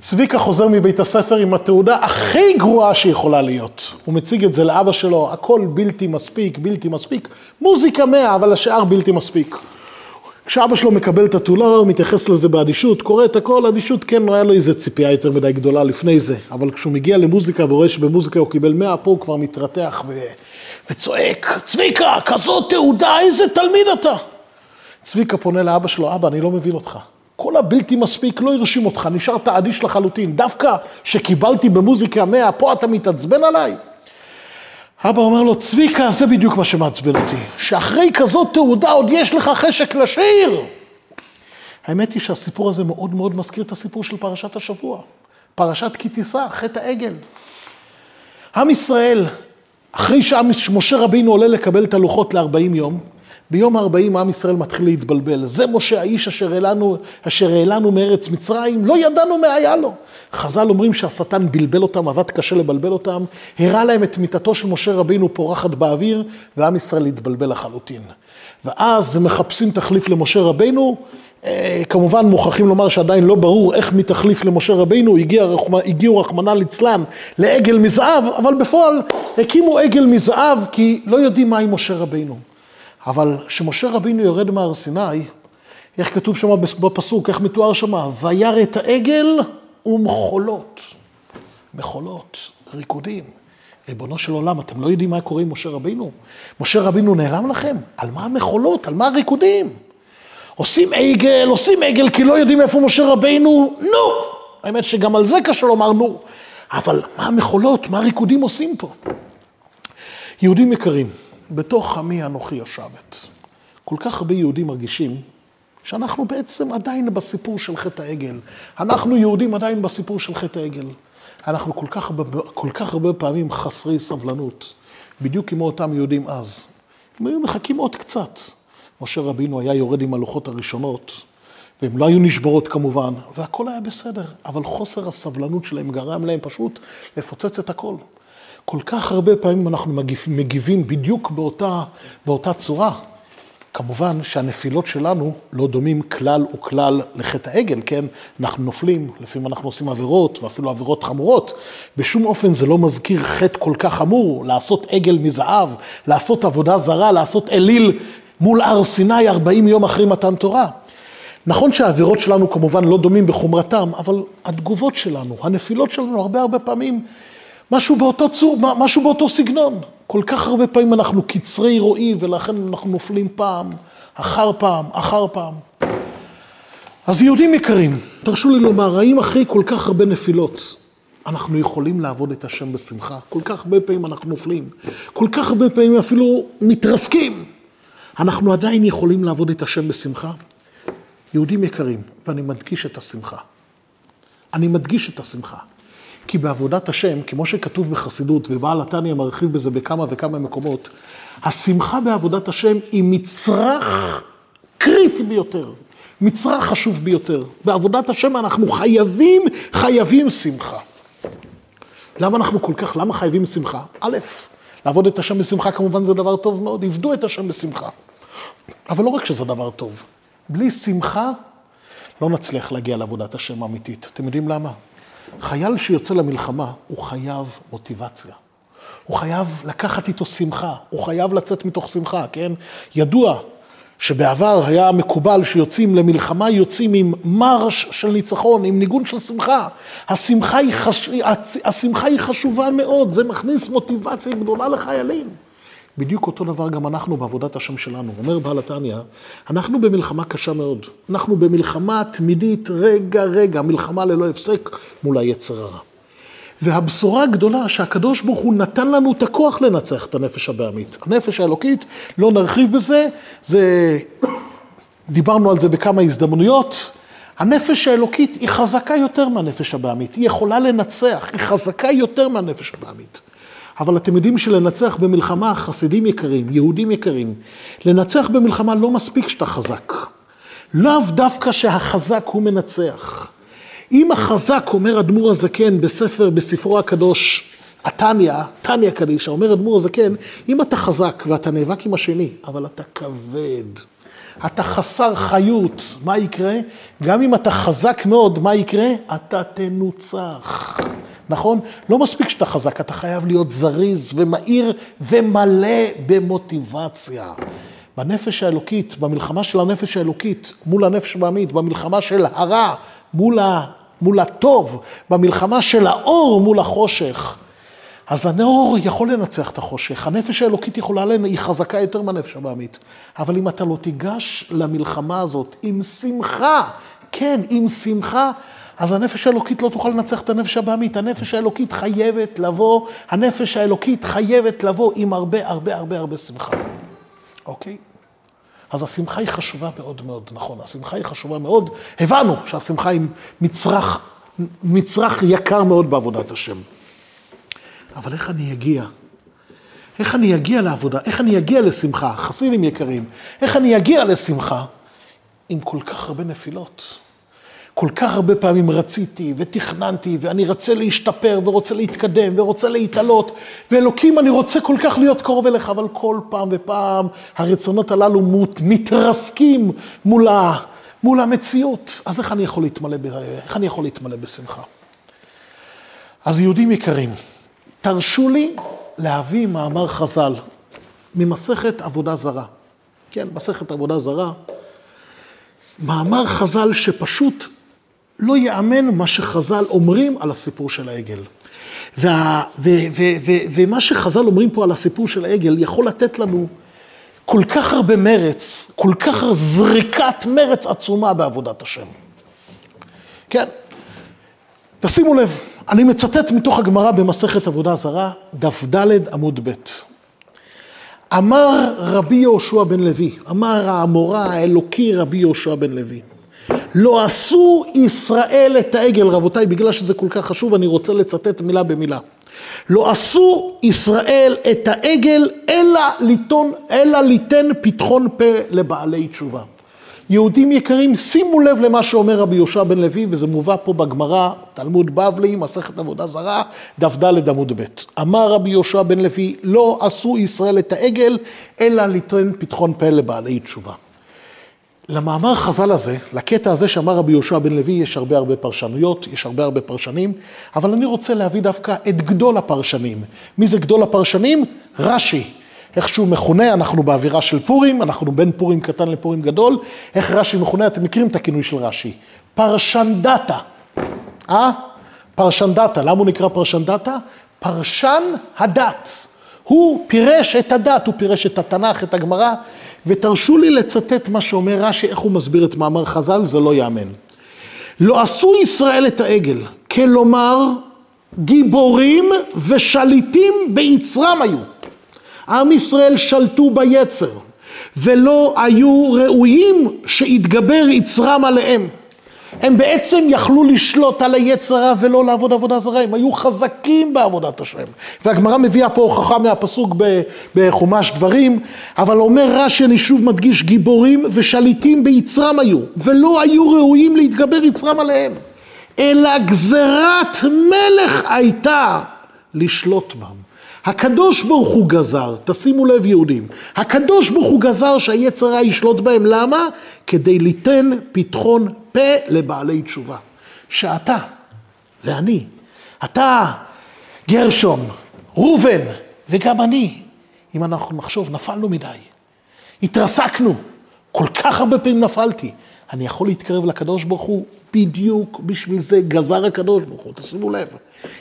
צביקה חוזר מבית הספר עם התעודה הכי גרועה שיכולה להיות. הוא מציג את זה לאבא שלו, הכל בלתי מספיק, בלתי מספיק. מוזיקה מאה, אבל השאר בלתי מספיק. כשאבא שלו מקבל את התעודה, הוא מתייחס לזה באדישות, קורא את הכל, אדישות, כן, לא היה לו איזה ציפייה יותר מדי גדולה לפני זה, אבל כשהוא מגיע למוזיקה ורואה שבמוזיקה הוא קיבל מאה, פה הוא כבר מתרתח ו... וצועק, צביקה, כזאת תעודה, איזה תלמיד אתה? צביקה פונה לאבא שלו, אבא, אני לא מבין אותך. כל הבלתי מספיק לא הרשים אותך, נשארת אדיש לחלוטין. דווקא שקיבלתי במוזיקה מאה, פה אתה מתעצבן עליי? אבא אומר לו, צביקה, זה בדיוק מה שמעצבן אותי, שאחרי כזאת תעודה עוד יש לך חשק לשיר. האמת היא שהסיפור הזה מאוד מאוד מזכיר את הסיפור של פרשת השבוע. פרשת כי תישא, חטא העגל. עם ישראל, אחרי שמשה רבינו עולה לקבל את הלוחות ל-40 יום, ביום ה-40 עם ישראל מתחיל להתבלבל. זה משה האיש אשר העלנו, אשר העלנו מארץ מצרים, לא ידענו מה היה לו. חז"ל אומרים שהשטן בלבל אותם, עבד קשה לבלבל אותם, הראה להם את מיתתו של משה רבינו פורחת באוויר, ועם ישראל התבלבל לחלוטין. ואז הם מחפשים תחליף למשה רבינו, אה, כמובן מוכרחים לומר שעדיין לא ברור איך מתחליף למשה רבינו, הגיע, הגיעו רחמנא ליצלן לעגל מזהב, אבל בפועל הקימו עגל מזהב כי לא יודעים מהי משה רבינו. אבל כשמשה רבינו יורד מהר סיני, איך כתוב שם בפסוק, איך מתואר שם? וירא את העגל ומחולות. מחולות, ריקודים. ריבונו של עולם, אתם לא יודעים מה קורה עם משה רבינו? משה רבינו נעלם לכם? על מה המחולות? על מה הריקודים? עושים עגל, עושים עגל כי לא יודעים איפה משה רבינו, נו! האמת שגם על זה קשה לומר נו. אבל מה המחולות, מה הריקודים עושים פה? יהודים יקרים, בתוך עמי אנוכי יושבת. כל כך הרבה יהודים מרגישים שאנחנו בעצם עדיין בסיפור של חטא העגל. אנחנו יהודים עדיין בסיפור של חטא העגל. אנחנו כל כך, כל כך הרבה פעמים חסרי סבלנות, בדיוק כמו אותם יהודים אז. הם היו מחכים עוד קצת. משה רבינו היה יורד עם הלוחות הראשונות, והן לא היו נשברות כמובן, והכל היה בסדר, אבל חוסר הסבלנות שלהם גרם להם פשוט לפוצץ את הכל. כל כך הרבה פעמים אנחנו מגיבים בדיוק באותה, באותה צורה. כמובן שהנפילות שלנו לא דומים כלל וכלל לחטא העגל, כן? אנחנו נופלים, לפעמים אנחנו עושים עבירות, ואפילו עבירות חמורות. בשום אופן זה לא מזכיר חטא כל כך חמור, לעשות עגל מזהב, לעשות עבודה זרה, לעשות אליל מול הר סיני 40 יום אחרי מתן תורה. נכון שהעבירות שלנו כמובן לא דומים בחומרתם, אבל התגובות שלנו, הנפילות שלנו, הרבה הרבה פעמים משהו באותו צור, משהו באותו סגנון. כל כך הרבה פעמים אנחנו קצרי רואי, ולכן אנחנו נופלים פעם, אחר פעם, אחר פעם. אז יהודים יקרים, תרשו לי לומר, האם אחרי כל כך הרבה נפילות, אנחנו יכולים לעבוד את השם בשמחה? כל כך הרבה פעמים אנחנו נופלים, כל כך הרבה פעמים אפילו מתרסקים. אנחנו עדיין יכולים לעבוד את השם בשמחה? יהודים יקרים, ואני מדגיש את השמחה. אני מדגיש את השמחה. כי בעבודת השם, כמו שכתוב בחסידות, ובעל התניא מרחיב בזה בכמה וכמה מקומות, השמחה בעבודת השם היא מצרך קריטי ביותר, מצרך חשוב ביותר. בעבודת השם אנחנו חייבים, חייבים שמחה. למה אנחנו כל כך, למה חייבים שמחה? א', לעבוד את השם בשמחה כמובן זה דבר טוב מאוד, עבדו את השם בשמחה. אבל לא רק שזה דבר טוב, בלי שמחה לא נצליח להגיע לעבודת השם האמיתית. אתם יודעים למה? חייל שיוצא למלחמה, הוא חייב מוטיבציה. הוא חייב לקחת איתו שמחה, הוא חייב לצאת מתוך שמחה, כן? ידוע שבעבר היה מקובל שיוצאים למלחמה, יוצאים עם מרש של ניצחון, עם ניגון של שמחה. השמחה היא, חש... השמחה היא חשובה מאוד, זה מכניס מוטיבציה גדולה לחיילים. בדיוק אותו דבר גם אנחנו בעבודת השם שלנו. אומר בעל התניא, אנחנו במלחמה קשה מאוד. אנחנו במלחמה תמידית, רגע רגע, מלחמה ללא הפסק מול היצר הרע. והבשורה הגדולה שהקדוש ברוך הוא נתן לנו את הכוח לנצח את הנפש הבעמית. הנפש האלוקית, לא נרחיב בזה, זה... דיברנו על זה בכמה הזדמנויות. הנפש האלוקית היא חזקה יותר מהנפש הבעמית, היא יכולה לנצח, היא חזקה יותר מהנפש הבעמית. אבל אתם יודעים שלנצח במלחמה, חסידים יקרים, יהודים יקרים, לנצח במלחמה לא מספיק שאתה חזק. לאו דווקא שהחזק הוא מנצח. אם החזק, אומר אדמו"ר הזקן בספר, בספרו הקדוש, התניא, תניא קדישא, אומר אדמו"ר הזקן, אם אתה חזק ואתה נאבק עם השני, אבל אתה כבד, אתה חסר חיות, מה יקרה? גם אם אתה חזק מאוד, מה יקרה? אתה תנוצח. נכון? לא מספיק שאתה חזק, אתה חייב להיות זריז ומהיר ומלא במוטיבציה. בנפש האלוקית, במלחמה של הנפש האלוקית מול הנפש הבעמית, במלחמה של הרע מול, ה, מול הטוב, במלחמה של האור מול החושך. אז הנאור יכול לנצח את החושך, הנפש האלוקית יכולה, לנ... היא חזקה יותר מהנפש הבעמית. אבל אם אתה לא תיגש למלחמה הזאת עם שמחה, כן, עם שמחה, אז הנפש האלוקית לא תוכל לנצח את הנפש הבעמית. הנפש האלוקית חייבת לבוא, הנפש האלוקית חייבת לבוא עם הרבה הרבה הרבה הרבה שמחה. אוקיי? אז השמחה היא חשובה מאוד מאוד, נכון, השמחה היא חשובה מאוד. הבנו שהשמחה היא מצרך, מצרך יקר מאוד בעבודת השם. אבל איך אני אגיע? איך אני אגיע לעבודה? איך אני אגיע לשמחה? חסידים יקרים, איך אני אגיע לשמחה עם כל כך הרבה נפילות? כל כך הרבה פעמים רציתי ותכננתי ואני רוצה להשתפר ורוצה להתקדם ורוצה להתעלות ואלוקים אני רוצה כל כך להיות קרוב אליך אבל כל פעם ופעם הרצונות הללו מתרסקים מול, ה, מול המציאות אז איך אני יכול להתמלא, איך אני יכול להתמלא בשמחה? אז יהודים יקרים, תרשו לי להביא מאמר חז"ל ממסכת עבודה זרה. כן, מסכת עבודה זרה. מאמר חז"ל שפשוט לא ייאמן מה שחז"ל אומרים על הסיפור של העגל. וה, ו, ו, ו, ומה שחז"ל אומרים פה על הסיפור של העגל יכול לתת לנו כל כך הרבה מרץ, כל כך זריקת מרץ עצומה בעבודת השם. כן, תשימו לב, אני מצטט מתוך הגמרא במסכת עבודה זרה, דף ד' עמוד ב'. אמר רבי יהושע בן לוי, אמר האמורה האלוקי רבי יהושע בן לוי, לא עשו ישראל את העגל, רבותיי, בגלל שזה כל כך חשוב, אני רוצה לצטט מילה במילה. לא עשו ישראל את העגל, אלא ליתון, אלא ליתן פתחון פה לבעלי תשובה. יהודים יקרים, שימו לב למה שאומר רבי יהושע בן לוי, וזה מובא פה בגמרא, תלמוד בבלי, מסכת עבודה זרה, דף ד' עמוד ב'. אמר רבי יהושע בן לוי, לא עשו ישראל את העגל, אלא ליתן פתחון פה לבעלי תשובה. למאמר חז"ל הזה, לקטע הזה שאמר רבי יהושע בן לוי, יש הרבה הרבה פרשנויות, יש הרבה הרבה פרשנים, אבל אני רוצה להביא דווקא את גדול הפרשנים. מי זה גדול הפרשנים? רש"י. איך שהוא מכונה, אנחנו באווירה של פורים, אנחנו בין פורים קטן לפורים גדול. איך רש"י מכונה, אתם מכירים את הכינוי של רש"י. פרשנדתה. אה? פרשנדתה. למה הוא נקרא פרשנדתה? פרשן הדת. הוא פירש את הדת, הוא פירש את התנ"ך, את הגמרא, ותרשו לי לצטט מה שאומר רש"י, איך הוא מסביר את מאמר חז"ל, זה לא ייאמן. לא עשו ישראל את העגל, כלומר גיבורים ושליטים ביצרם היו. עם ישראל שלטו ביצר, ולא היו ראויים שיתגבר יצרם עליהם. הם בעצם יכלו לשלוט על היצרה ולא לעבוד עבודה זרה, הם היו חזקים בעבודת השם. והגמרא מביאה פה הוכחה מהפסוק בחומש דברים, אבל אומר רש"י, אני שוב מדגיש, גיבורים ושליטים ביצרם היו, ולא היו ראויים להתגבר יצרם עליהם, אלא גזרת מלך הייתה לשלוט בם. הקדוש ברוך הוא גזר, תשימו לב יהודים, הקדוש ברוך הוא גזר שהיצר הרע ישלוט בהם, למה? כדי ליתן פתחון פה לבעלי תשובה. שאתה ואני, אתה, גרשון, ראובן, וגם אני, אם אנחנו נחשוב, נפלנו מדי, התרסקנו, כל כך הרבה פעמים נפלתי. אני יכול להתקרב לקדוש ברוך הוא, בדיוק בשביל זה גזר הקדוש ברוך הוא, תשימו לב.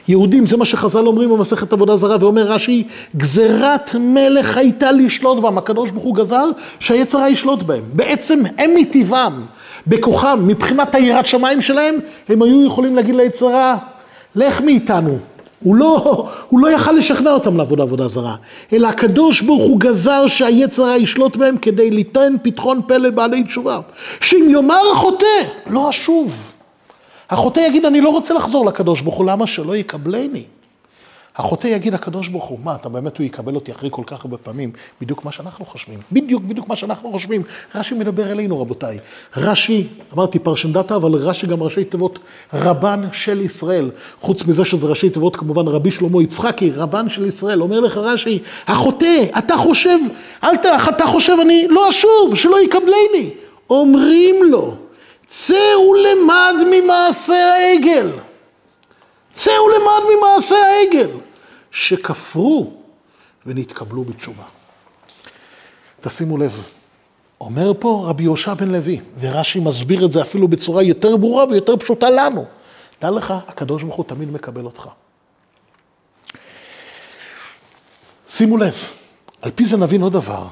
יהודים, זה מה שחז"ל אומרים במסכת עבודה זרה, ואומר רש"י, גזירת מלך הייתה לשלוט בהם, הקדוש ברוך הוא גזר שהיצרה ישלוט בהם. בעצם הם מטבעם, בכוחם, מבחינת היראת שמיים שלהם, הם היו יכולים להגיד ליצרה, לך מאיתנו, הוא לא, הוא לא יכל לשכנע אותם לעבוד עבודה זרה, אלא הקדוש ברוך הוא גזר שהיצר הרע ישלוט בהם כדי ליתן פתחון פה לבעלי תשובה. שאם יאמר החוטא, לא אשוב. החוטא יגיד, אני לא רוצה לחזור לקדוש ברוך הוא, למה שלא יקבלני? החוטא יגיד הקדוש ברוך הוא, מה, אתה באמת הוא יקבל אותי אחרי כל כך הרבה פעמים? בדיוק מה שאנחנו חושבים. בדיוק, בדיוק מה שאנחנו חושבים. רש"י מדבר אלינו, רבותיי. רש"י, אמרתי פרשנדתא, אבל רש"י גם ראשי תיבות רבן של ישראל. חוץ מזה שזה ראשי תיבות, כמובן רבי שלמה יצחקי, רבן של ישראל. אומר לך רש"י, החוטא, אתה חושב, אל ת... אתה חושב, אני לא אשוב, שלא יקבלני. אומרים לו, צא ולמד ממעשה העגל. צא ולמד ממעשה העגל, שכפרו ונתקבלו בתשובה. תשימו לב, אומר פה רבי יהושע בן לוי, ורש"י מסביר את זה אפילו בצורה יותר ברורה ויותר פשוטה לנו. דע לך, הקדוש ברוך הוא תמיד מקבל אותך. שימו לב, על פי זה נבין עוד דבר.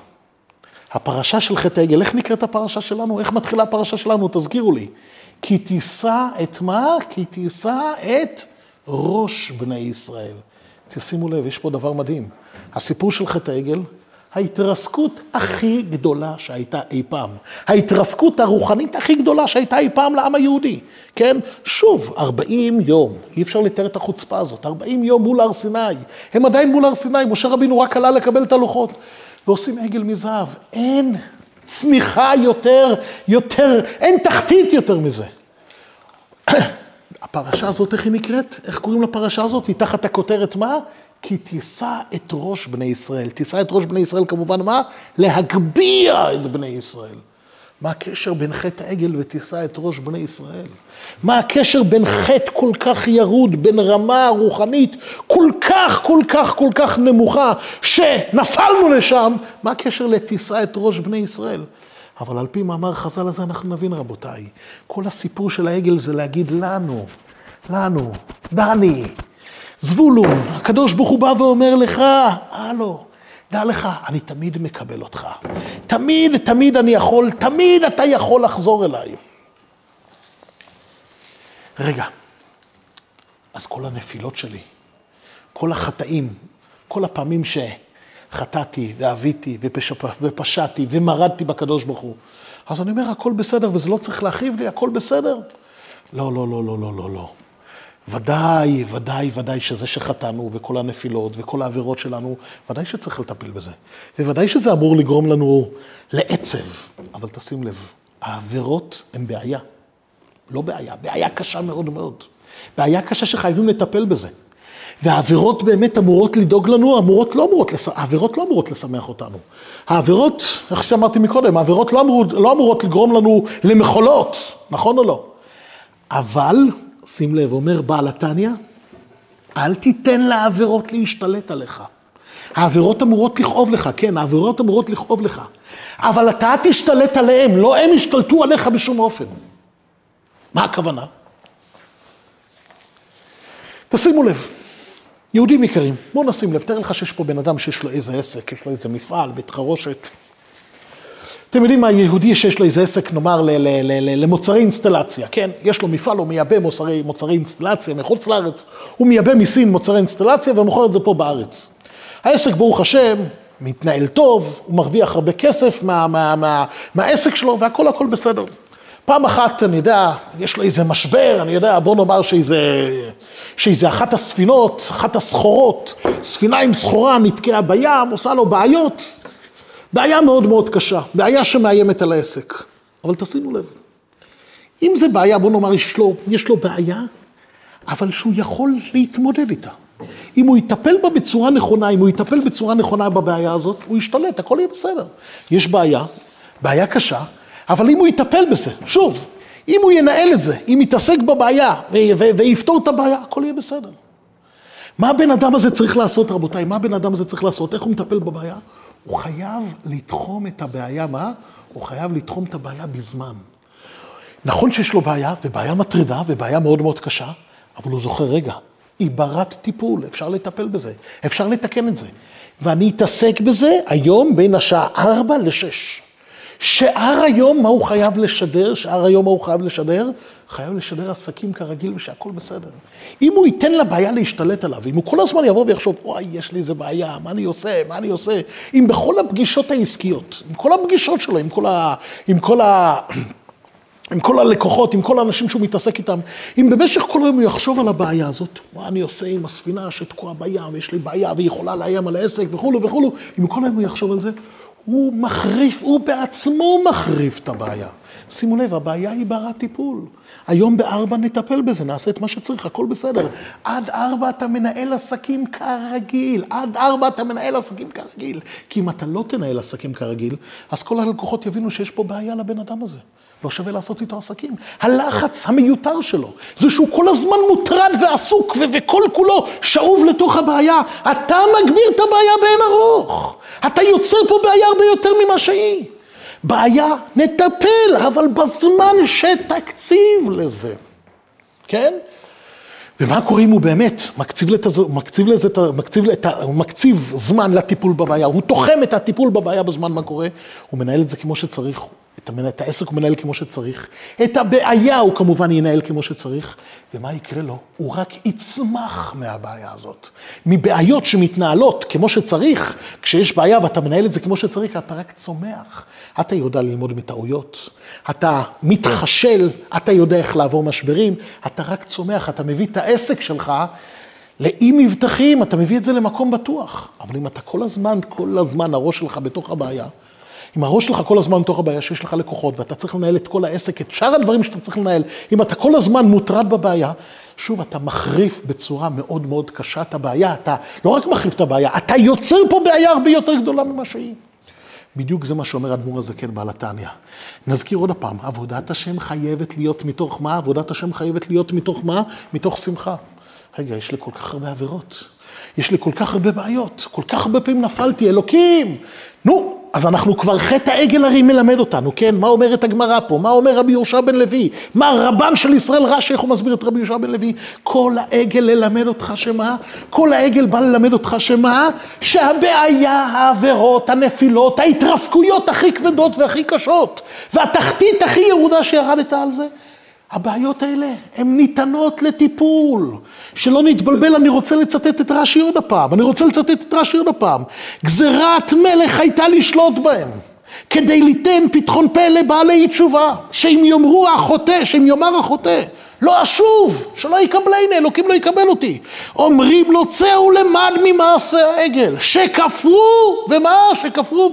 הפרשה של חטא העגל, איך נקראת הפרשה שלנו? איך מתחילה הפרשה שלנו? תזכירו לי. כי תישא את מה? כי תישא את ראש בני ישראל. תשימו לב, יש פה דבר מדהים. הסיפור של חטא העגל, ההתרסקות הכי גדולה שהייתה אי פעם. ההתרסקות הרוחנית הכי גדולה שהייתה אי פעם לעם היהודי. כן? שוב, 40 יום, אי אפשר לתאר את החוצפה הזאת, 40 יום מול הר סיני. הם עדיין מול הר סיני, משה רבינו רק עלה לקבל את הלוחות. ועושים עגל מזהב. אין צמיחה יותר, יותר, אין תחתית יותר מזה. הפרשה הזאת, איך היא נקראת? איך קוראים לפרשה הזאת? היא תחת הכותרת מה? כי תישא את ראש בני ישראל. תישא את ראש בני ישראל כמובן מה? להגביה את בני ישראל. מה הקשר בין חטא העגל ותישא את ראש בני ישראל? מה הקשר בין חטא כל כך ירוד, בין רמה רוחנית כל כך, כל כך, כל כך נמוכה, שנפלנו לשם, מה הקשר לתישא את ראש בני ישראל? אבל על פי מאמר חז"ל הזה אנחנו נבין, רבותיי, כל הסיפור של העגל זה להגיד לנו, לנו, דני, זבולון, הקדוש ברוך הוא בא ואומר לך, הלו, דע לך, אני תמיד מקבל אותך. תמיד, תמיד אני יכול, תמיד אתה יכול לחזור אליי. רגע, אז כל הנפילות שלי, כל החטאים, כל הפעמים שחטאתי ועוויתי ופשעתי ומרדתי בקדוש ברוך הוא, אז אני אומר, הכל בסדר וזה לא צריך להכאיב לי, הכל בסדר. לא, לא, לא, לא, לא, לא, לא. ודאי, ודאי, ודאי שזה שחטאנו וכל הנפילות וכל העבירות שלנו, ודאי שצריך לטפל בזה. וודאי שזה אמור לגרום לנו לעצב. אבל תשים לב, העבירות הן בעיה. לא בעיה, בעיה קשה מאוד מאוד. בעיה קשה שחייבים לטפל בזה. והעבירות באמת אמורות לדאוג לנו, אמורות לא אמורות. העבירות לא אמורות לשמח אותנו. העבירות, איך שאמרתי מקודם, העבירות לא אמורות, לא אמורות לגרום לנו למחולות, נכון או לא? אבל שים לב, אומר בעל התניא, אל תיתן לעבירות להשתלט עליך. העבירות אמורות לכאוב לך, כן, העבירות אמורות לכאוב לך. אבל אתה תשתלט עליהם, לא הם ישתלטו עליך בשום אופן. מה הכוונה? תשימו לב, יהודים יקרים, בואו נשים לב, תאר לך שיש פה בן אדם שיש לו איזה עסק, יש לו איזה מפעל, בית חרושת. אתם יודעים מה, יהודי שיש לו איזה עסק, נאמר, למוצרי אינסטלציה, כן? יש לו מפעל, הוא מייבא מוצרי, מוצרי אינסטלציה מחוץ לארץ, הוא מייבא מסין מוצרי אינסטלציה ומוכר את זה פה בארץ. העסק, ברוך השם, מתנהל טוב, הוא מרוויח הרבה כסף מה, מה, מה, מהעסק שלו, והכל הכל בסדר. פעם אחת, אני יודע, יש לו איזה משבר, אני יודע, בוא נאמר שאיזה, שאיזה אחת הספינות, אחת הסחורות, ספינה עם סחורה נתקעה בים, עושה לו בעיות, בעיה מאוד מאוד קשה, בעיה שמאיימת על העסק. אבל תשימו לב, אם זה בעיה, בוא נאמר, יש לו, יש לו בעיה, אבל שהוא יכול להתמודד איתה. אם הוא יטפל בה בצורה נכונה, אם הוא יטפל בצורה נכונה בבעיה הזאת, הוא ישתלט, הכל יהיה בסדר. יש בעיה, בעיה קשה, אבל אם הוא יטפל בזה, שוב, אם הוא ינהל את זה, אם יתעסק בבעיה ויפתור את הבעיה, הכל יהיה בסדר. מה הבן אדם הזה צריך לעשות, רבותיי? מה הבן אדם הזה צריך לעשות? איך הוא מטפל בבעיה? הוא חייב לתחום את הבעיה, מה? הוא חייב לתחום את הבעיה בזמן. נכון שיש לו בעיה, ובעיה מטרידה, ובעיה מאוד מאוד קשה, אבל הוא זוכר, רגע, היא ברת טיפול, אפשר לטפל בזה, אפשר לתקן את זה. ואני אתעסק בזה היום בין השעה 4 ל-6. שאר היום, מה הוא חייב לשדר? שאר היום, מה הוא חייב לשדר? חייב לשדר עסקים כרגיל ושהכול בסדר. אם הוא ייתן לבעיה להשתלט עליו, אם הוא כל הזמן יבוא ויחשוב, וואי, יש לי איזה בעיה, מה אני עושה, מה אני עושה, אם בכל הפגישות העסקיות, עם כל הפגישות שלו, עם כל ה... עם כל ה... עם כל הלקוחות, עם כל האנשים שהוא מתעסק איתם, אם במשך כל היום הוא יחשוב על הבעיה הזאת, מה אני עושה עם הספינה שתקועה בים, ויש לי בעיה והיא יכולה לאיים על העסק וכולו וכולו, אם כל היום הוא יחשוב על זה, הוא מחריף, הוא בעצמו מחריף את הבעיה. שימו לב, הבעיה היא ברת טיפול. היום בארבע נטפל בזה, נעשה את מה שצריך, הכל בסדר. עד ארבע אתה מנהל עסקים כרגיל, עד ארבע אתה מנהל עסקים כרגיל. כי אם אתה לא תנהל עסקים כרגיל, אז כל הלקוחות יבינו שיש פה בעיה לבן אדם הזה. לא שווה לעשות איתו עסקים. הלחץ המיותר שלו, זה שהוא כל הזמן מוטרד ועסוק וכל כולו שאוב לתוך הבעיה. אתה מגביר את הבעיה באין ארוך. אתה יוצר פה בעיה הרבה יותר ממה שהיא. בעיה, נטפל, אבל בזמן שתקציב לזה. כן? ומה קורה אם הוא באמת מקציב, לתז... מקציב, לזה, מקציב, לת... מקציב זמן לטיפול בבעיה, הוא תוחם את הטיפול בבעיה בזמן מה קורה, הוא מנהל את זה כמו שצריך, את, העסק הוא מנהל כמו שצריך, את הבעיה הוא כמובן ינהל כמו שצריך, ומה יקרה לו? הוא רק יצמח מהבעיה הזאת. מבעיות שמתנהלות כמו שצריך, כשיש בעיה ואתה מנהל את זה כמו שצריך, אתה רק צומח. אתה יודע ללמוד מטעויות, אתה מתחשל, אתה יודע איך לעבור משברים, אתה רק צומח, אתה מביא את העסק שלך לאי מבטחים, אתה מביא את זה למקום בטוח. אבל אם אתה כל הזמן, כל הזמן הראש שלך בתוך הבעיה, אם הראש שלך כל הזמן בתוך הבעיה שיש לך לקוחות ואתה צריך לנהל את כל העסק, את שאר הדברים שאתה צריך לנהל, אם אתה כל הזמן מוטרד בבעיה, שוב, אתה מחריף בצורה מאוד מאוד קשה את הבעיה, אתה לא רק מחריף את הבעיה, אתה יוצר פה בעיה הרבה יותר גדולה ממה שהיא. בדיוק זה מה שאומר אדמו"ר הזקן בעל התניא. נזכיר עוד פעם, עבודת השם חייבת להיות מתוך מה? עבודת השם חייבת להיות מתוך מה? מתוך שמחה. רגע, יש לי כל כך הרבה עבירות, יש לי כל כך הרבה בעיות, כל כך הרבה פעמים נפלתי, אלוקים, נו, אז אנחנו כבר חטא העגל הרי מלמד אותנו, כן? מה אומרת הגמרא פה? מה אומר רבי יהושע בן לוי? מה רבן של ישראל רש"י, איך הוא מסביר את רבי יהושע בן לוי? כל העגל ללמד אותך שמה? כל העגל בא ללמד אותך שמה? שהבעיה, העבירות, הנפילות, ההתרסקויות הכי כבדות והכי קשות, והתחתית הכי ירודה שירדת על זה, הבעיות האלה הן ניתנות לטיפול. שלא נתבלבל, אני רוצה לצטט את רש"י עוד הפעם. אני רוצה לצטט את רש"י עוד הפעם. גזירת מלך הייתה לשלוט בהם. כדי ליתן פתחון פה לבעלי תשובה. שאם יאמרו החוטא, שאם יאמר החוטא, לא אשוב, שלא יקבלני, אלוקים לא יקבל אותי. אומרים לו, צאו למד ממעשה העגל, שכפרו, ומה? שכפרו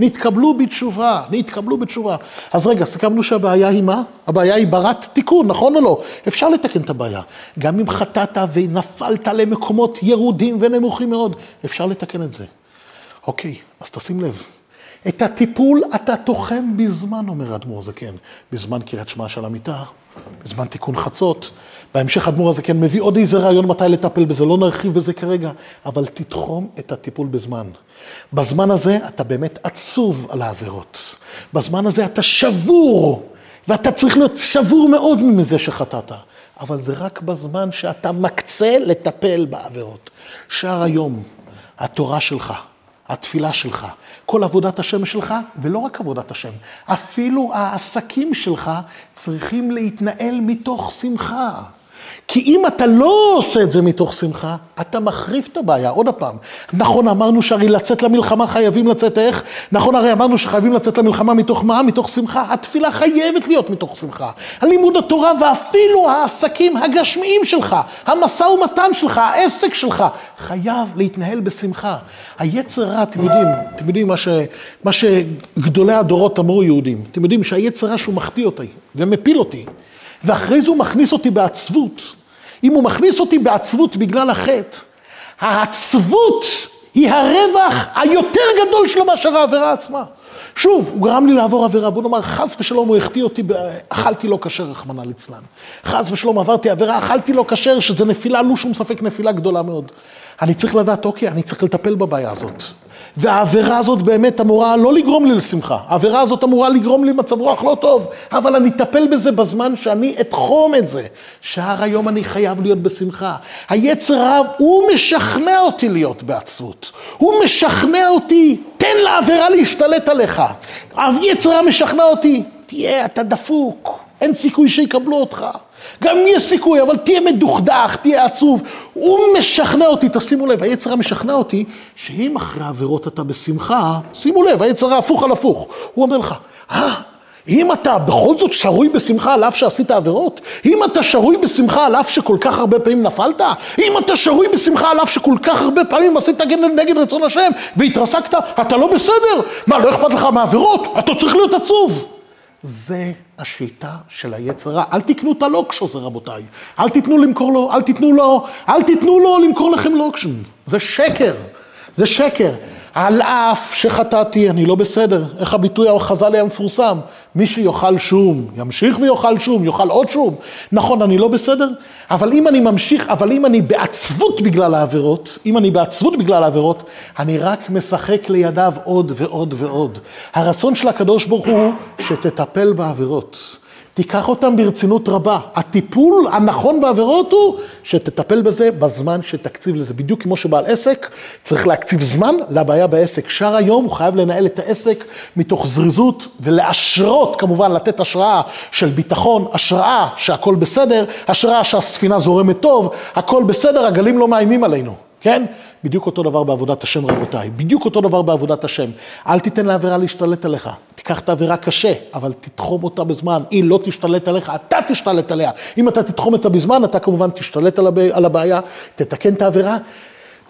ונתקבלו בתשובה, נתקבלו בתשובה. אז רגע, סיכמנו שהבעיה היא מה? הבעיה היא ברת תיקון, נכון או לא? אפשר לתקן את הבעיה. גם אם חטאת ונפלת למקומות ירודים ונמוכים מאוד, אפשר לתקן את זה. אוקיי, אז תשים לב. את הטיפול אתה תוחם בזמן, אומר האדמו"ר זקן, בזמן קריאת שמע של המיטה, בזמן תיקון חצות. בהמשך האדמו"ר הזה כן מביא עוד איזה רעיון מתי לטפל בזה, לא נרחיב בזה כרגע, אבל תתחום את הטיפול בזמן. בזמן הזה אתה באמת עצוב על העבירות. בזמן הזה אתה שבור, ואתה צריך להיות שבור מאוד מזה שחטאת. אבל זה רק בזמן שאתה מקצה לטפל בעבירות. שער היום, התורה שלך, התפילה שלך, כל עבודת השם שלך, ולא רק עבודת השם, אפילו העסקים שלך צריכים להתנהל מתוך שמחה. כי אם אתה לא עושה את זה מתוך שמחה, אתה מחריף את הבעיה. עוד פעם, נכון אמרנו שהרי לצאת למלחמה חייבים לצאת איך? נכון הרי אמרנו שחייבים לצאת למלחמה מתוך מה? מתוך שמחה. התפילה חייבת להיות מתוך שמחה. הלימוד התורה ואפילו העסקים הגשמיים שלך, המשא ומתן שלך, העסק שלך, חייב להתנהל בשמחה. היצר רע, אתם יודעים, אתם יודעים מה, ש, מה שגדולי הדורות אמרו יהודים, אתם יודעים שהיצר רע שהוא מחטיא אותי ומפיל אותי. ואחרי זה הוא מכניס אותי בעצבות. אם הוא מכניס אותי בעצבות בגלל החטא, העצבות היא הרווח היותר גדול שלו מאשר העבירה עצמה. שוב, הוא גרם לי לעבור עבירה, בוא נאמר, חס ושלום הוא החטיא אותי, אכלתי לא כשר, רחמנא ליצלן. חס ושלום עברתי עבירה, אכלתי לא כשר, שזה נפילה, לא שום ספק נפילה גדולה מאוד. אני צריך לדעת, אוקיי, אני צריך לטפל בבעיה הזאת. והעבירה הזאת באמת אמורה לא לגרום לי לשמחה, העבירה הזאת אמורה לגרום לי מצב רוח לא טוב, אבל אני אטפל בזה בזמן שאני אתחום את זה. שער היום אני חייב להיות בשמחה. היצר רב, הוא משכנע אותי להיות בעצבות. הוא משכנע אותי, תן לעבירה להשתלט עליך. היצר רב משכנע אותי, תהיה, אתה דפוק, אין סיכוי שיקבלו אותך. גם אם יש סיכוי, אבל תהיה מדוכדך, תהיה עצוב. הוא משכנע אותי, תשימו לב, היצר משכנע אותי, שאם אחרי עבירות אתה בשמחה, שימו לב, היצר הפוך על הפוך. הוא אומר לך, אה, אם אתה בכל זאת שרוי בשמחה על אף שעשית עבירות, אם אתה שרוי בשמחה על אף שכל כך הרבה פעמים נפלת, אם אתה שרוי בשמחה על אף שכל כך הרבה פעמים עשית נגד רצון השם והתרסקת, אתה לא בסדר. מה, לא אכפת לך מעבירות? אתה צריך להיות עצוב. זה השיטה של היצר רע. אל תקנו את הלוקשו זה רבותיי. אל תיתנו למכור לו, אל תיתנו לו, אל תיתנו לו למכור לכם לוקשן. זה שקר. זה שקר. על אף שחטאתי, אני לא בסדר. איך הביטוי החז"לי המפורסם? מי שיאכל שום, ימשיך ויאכל שום, יאכל עוד שום. נכון, אני לא בסדר, אבל אם אני ממשיך, אבל אם אני בעצבות בגלל העבירות, אם אני בעצבות בגלל העבירות, אני רק משחק לידיו עוד ועוד ועוד. הרצון של הקדוש ברוך הוא שתטפל בעבירות. תיקח אותם ברצינות רבה. הטיפול הנכון בעבירות הוא שתטפל בזה בזמן שתקציב לזה. בדיוק כמו שבעל עסק צריך להקציב זמן לבעיה בעסק. שאר היום הוא חייב לנהל את העסק מתוך זריזות ולהשרות, כמובן, לתת השראה של ביטחון, השראה שהכל בסדר, השראה שהספינה זורמת טוב, הכל בסדר, הגלים לא מאיימים עלינו, כן? בדיוק אותו דבר בעבודת השם רבותיי, בדיוק אותו דבר בעבודת השם. אל תיתן לעבירה להשתלט עליך, תיקח את העבירה קשה, אבל תתחום אותה בזמן, היא לא תשתלט עליך, אתה תשתלט עליה. אם אתה תתחום אותה בזמן, אתה כמובן תשתלט על הבעיה, תתקן את העבירה,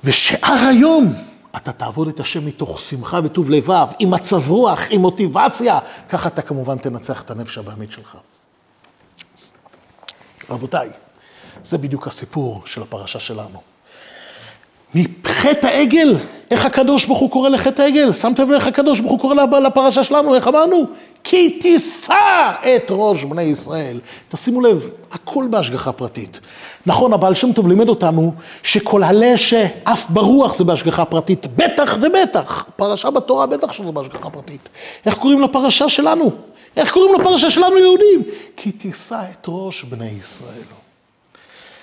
ושאר היום אתה תעבוד את השם מתוך שמחה וטוב לבב, עם מצב רוח, עם מוטיבציה, ככה אתה כמובן תנצח את הנפש הבעמית שלך. רבותיי, זה בדיוק הסיפור של הפרשה שלנו. מחטא העגל, איך הקדוש ברוך הוא קורא לחטא העגל? שמתם לב איך הקדוש ברוך הוא קורא לפרשה שלנו, איך אמרנו? כי תישא את ראש בני ישראל. תשימו לב, הכל בהשגחה פרטית. נכון, הבעל שם טוב לימד אותנו שכל הלה שאף ברוח זה בהשגחה פרטית, בטח ובטח. פרשה בתורה בטח שזה בהשגחה פרטית. איך קוראים לפרשה שלנו? איך קוראים לפרשה שלנו יהודים? כי תישא את ראש בני ישראל.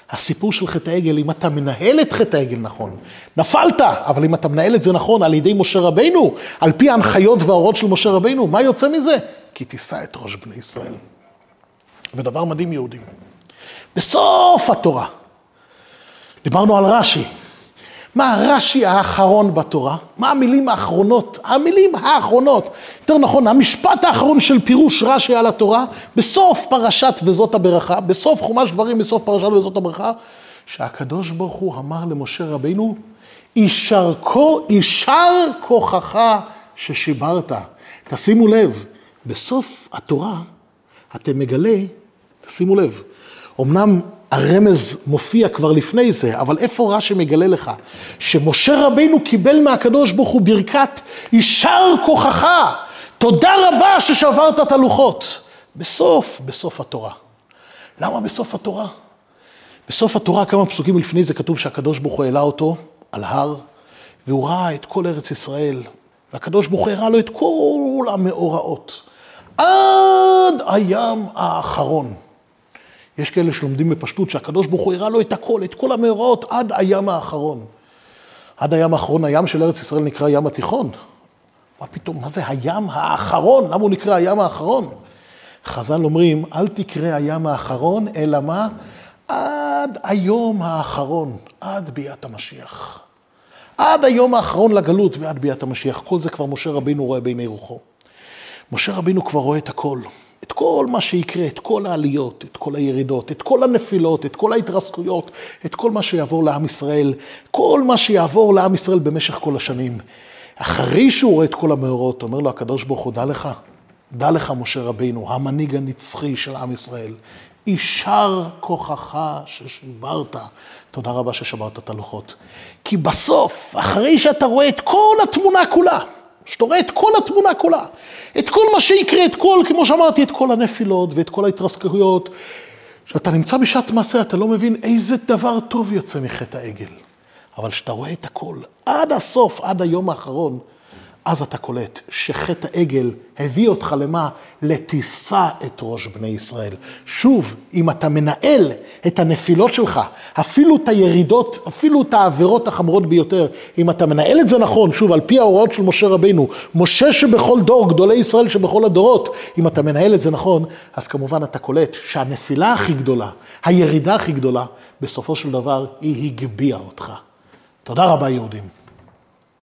הסיפור של חטא העגל, אם אתה מנהל את חטא העגל נכון, נפלת, אבל אם אתה מנהל את זה נכון על ידי משה רבינו, על פי ההנחיות והאורות של משה רבינו, מה יוצא מזה? כי תישא את ראש בני ישראל. ודבר מדהים יהודים. בסוף התורה, דיברנו על רש"י, מה הרש"י האחרון בתורה? מה המילים האחרונות? המילים האחרונות. יותר נכון, המשפט האחרון של פירוש רש"י על התורה, בסוף פרשת וזאת הברכה, בסוף חומש דברים, בסוף פרשת וזאת הברכה, שהקדוש ברוך הוא אמר למשה רבינו, יישר כוחך ששיברת. תשימו לב, בסוף התורה אתם מגלה, תשימו לב, אמנם הרמז מופיע כבר לפני זה, אבל איפה רש"י מגלה לך? שמשה רבינו קיבל מהקדוש ברוך הוא ברכת יישר כוחך, תודה רבה ששברת את הלוחות. בסוף, בסוף התורה. למה בסוף התורה? בסוף התורה, כמה פסוקים לפני זה כתוב שהקדוש ברוך הוא העלה אותו על הר, והוא ראה את כל ארץ ישראל, והקדוש ברוך הוא הראה לו את כל המאורעות, עד הים האחרון. יש כאלה שלומדים בפשטות שהקדוש ברוך הוא הראה לו את הכל, את כל המאורעות עד הים האחרון. עד הים האחרון, הים של ארץ ישראל נקרא ים התיכון. מה פתאום, מה זה הים האחרון? למה הוא נקרא הים האחרון? חז"ל אומרים, אל תקרא הים האחרון, אלא מה? עד היום האחרון, עד ביאת המשיח. עד היום האחרון לגלות ועד ביאת המשיח. כל זה כבר משה רבינו רואה בעיני רוחו. משה רבינו כבר רואה את הכל. את כל מה שיקרה, את כל העליות, את כל הירידות, את כל הנפילות, את כל ההתרסקויות, את כל מה שיעבור לעם ישראל, כל מה שיעבור לעם ישראל במשך כל השנים. אחרי שהוא רואה את כל המאורות, אומר לו הקדוש ברוך הוא, דע לך, דע לך משה רבינו, המנהיג הנצחי של עם ישראל, יישר כוחך ששיברת. תודה רבה ששברת את הלוחות. כי בסוף, אחרי שאתה רואה את כל התמונה כולה, שאתה רואה את כל התמונה כולה, את כל מה שיקרה, את כל, כמו שאמרתי, את כל הנפילות ואת כל ההתרסקויות. כשאתה נמצא בשעת מעשה, אתה לא מבין איזה דבר טוב יוצא מחטא העגל. אבל כשאתה רואה את הכל, עד הסוף, עד היום האחרון, אז אתה קולט שחטא העגל הביא אותך למה? לתישא את ראש בני ישראל. שוב, אם אתה מנהל את הנפילות שלך, אפילו את הירידות, אפילו את העבירות החמורות ביותר, אם אתה מנהל את זה נכון, שוב, על פי ההוראות של משה רבינו, משה שבכל דור, גדולי ישראל שבכל הדורות, אם אתה מנהל את זה נכון, אז כמובן אתה קולט שהנפילה הכי גדולה, הירידה הכי גדולה, בסופו של דבר היא הגביהה אותך. תודה רבה יהודים.